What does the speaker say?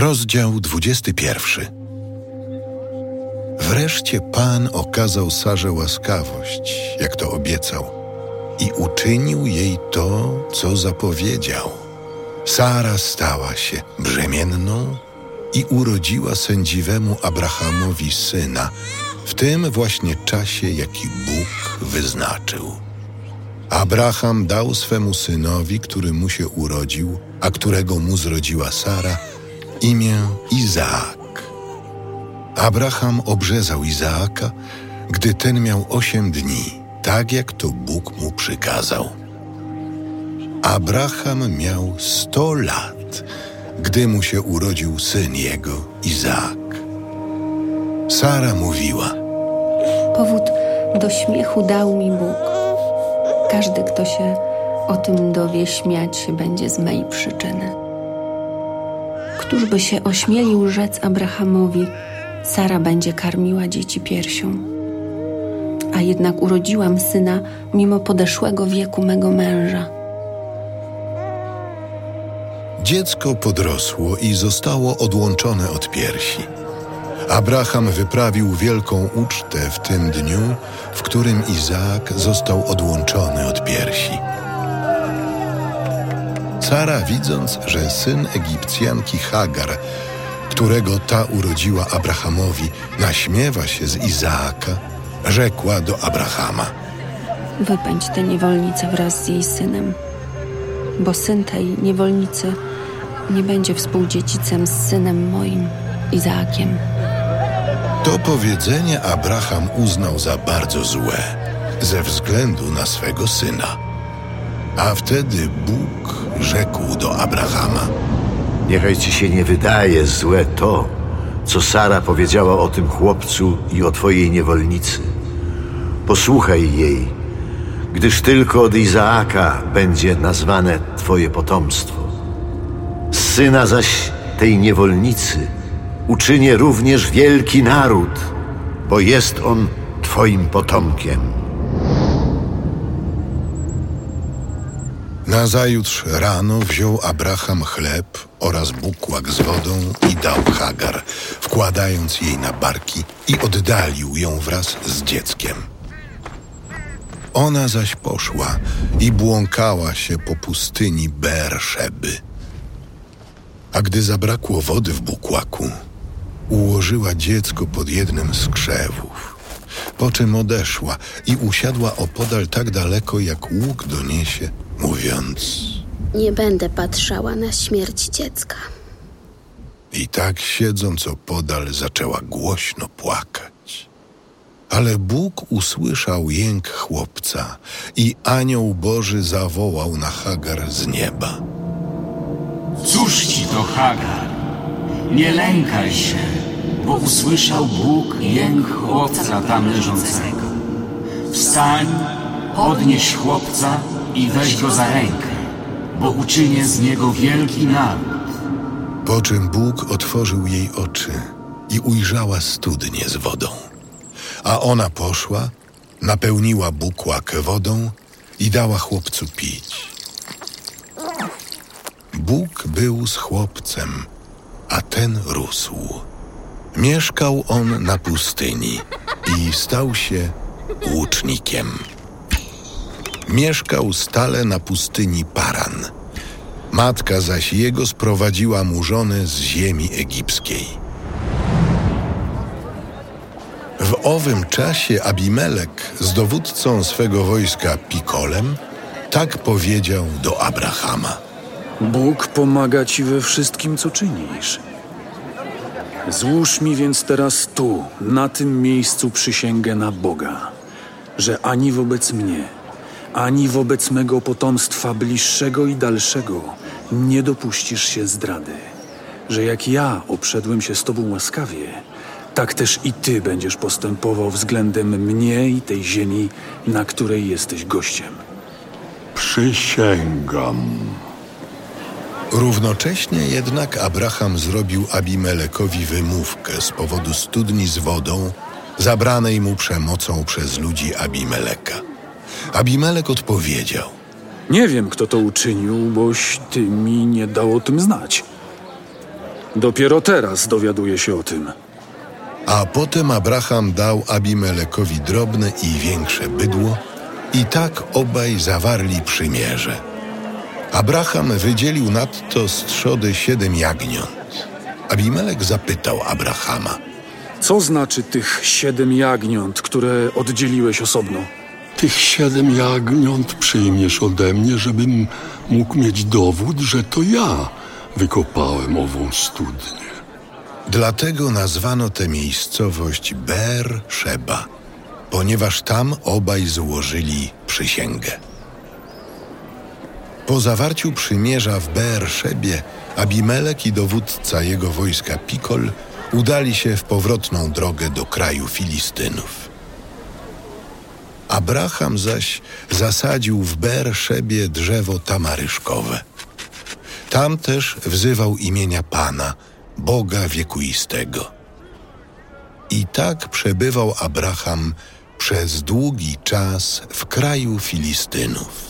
Rozdział 21. Wreszcie Pan okazał Sarze łaskawość, jak to obiecał, i uczynił jej to, co zapowiedział. Sara stała się brzemienną i urodziła sędziwemu Abrahamowi syna, w tym właśnie czasie, jaki Bóg wyznaczył. Abraham dał swemu synowi, który mu się urodził, a którego mu zrodziła Sara, imię Izaak. Abraham obrzezał Izaaka, gdy ten miał osiem dni, tak jak to Bóg mu przykazał. Abraham miał sto lat, gdy mu się urodził syn jego, Izaak. Sara mówiła: Powód do śmiechu dał mi Bóg. Każdy, kto się o tym dowie, śmiać się będzie z mej przyczyny. Któż by się ośmielił rzec Abrahamowi, Sara będzie karmiła dzieci piersią. A jednak urodziłam syna mimo podeszłego wieku mego męża. Dziecko podrosło i zostało odłączone od piersi. Abraham wyprawił wielką ucztę w tym dniu, w którym Izaak został odłączony od piersi. Sara, widząc, że syn Egipcjanki Hagar, którego ta urodziła Abrahamowi, naśmiewa się z Izaaka, rzekła do Abrahama: Wypędź tę niewolnicę wraz z jej synem, bo syn tej niewolnicy nie będzie współdziedzicem z synem moim, Izaakiem. To powiedzenie Abraham uznał za bardzo złe, ze względu na swego syna. A wtedy Bóg rzekł do Abrahama: Niechaj ci się nie wydaje złe to, co Sara powiedziała o tym chłopcu i o twojej niewolnicy. Posłuchaj jej, gdyż tylko od Izaaka będzie nazwane twoje potomstwo. Syna zaś tej niewolnicy uczynię również wielki naród, bo jest on twoim potomkiem. Nazajutrz rano wziął Abraham chleb oraz bukłak z wodą i dał Hagar, wkładając jej na barki i oddalił ją wraz z dzieckiem. Ona zaś poszła i błąkała się po pustyni Beerszeby. A gdy zabrakło wody w bukłaku, ułożyła dziecko pod jednym z krzewów, po czym odeszła i usiadła opodal tak daleko, jak łuk doniesie, mówiąc... Nie będę patrzała na śmierć dziecka. I tak siedząc opodal zaczęła głośno płakać. Ale Bóg usłyszał jęk chłopca i anioł Boży zawołał na Hagar z nieba. Cóż ci to, Hagar? Nie lękaj się, bo usłyszał Bóg jęk chłopca tam leżącego. Wstań, podnieś chłopca i weź go za rękę, bo uczynię z niego wielki naród. Po czym Bóg otworzył jej oczy i ujrzała studnię z wodą. A ona poszła, napełniła bukłak wodą i dała chłopcu pić. Bóg był z chłopcem, a ten rósł. Mieszkał on na pustyni i stał się łucznikiem. Mieszkał stale na pustyni Paran. Matka zaś jego sprowadziła mu żonę z ziemi egipskiej. W owym czasie Abimelek z dowódcą swego wojska Pikolem tak powiedział do Abrahama. Bóg pomaga ci we wszystkim, co czynisz. Złóż mi więc teraz tu, na tym miejscu przysięgę na Boga, że ani wobec mnie, ani wobec mego potomstwa bliższego i dalszego nie dopuścisz się zdrady. Że jak ja obszedłem się z tobą łaskawie, tak też i ty będziesz postępował względem mnie i tej ziemi, na której jesteś gościem. Przysięgam. Równocześnie jednak Abraham zrobił Abimelekowi wymówkę z powodu studni z wodą, zabranej mu przemocą przez ludzi Abimeleka. Abimelek odpowiedział: Nie wiem, kto to uczynił, boś ty mi nie dał o tym znać. Dopiero teraz dowiaduję się o tym. A potem Abraham dał Abimelekowi drobne i większe bydło, i tak obaj zawarli przymierze. Abraham wydzielił nadto z trzody siedem jagniąt. Abimelek zapytał Abrahama – Co znaczy tych siedem jagniąt, które oddzieliłeś osobno? Tych siedem jagniąt przyjmiesz ode mnie, żebym mógł mieć dowód, że to ja wykopałem ową studnię. Dlatego nazwano tę miejscowość Ber ponieważ tam obaj złożyli przysięgę. Po zawarciu przymierza w Ber Szebie, Abimelek i dowódca jego wojska Pikol udali się w powrotną drogę do kraju Filistynów. Abraham zaś zasadził w Ber Szebie drzewo tamaryszkowe. Tam też wzywał imienia Pana, Boga wiekuistego. I tak przebywał Abraham przez długi czas w kraju Filistynów.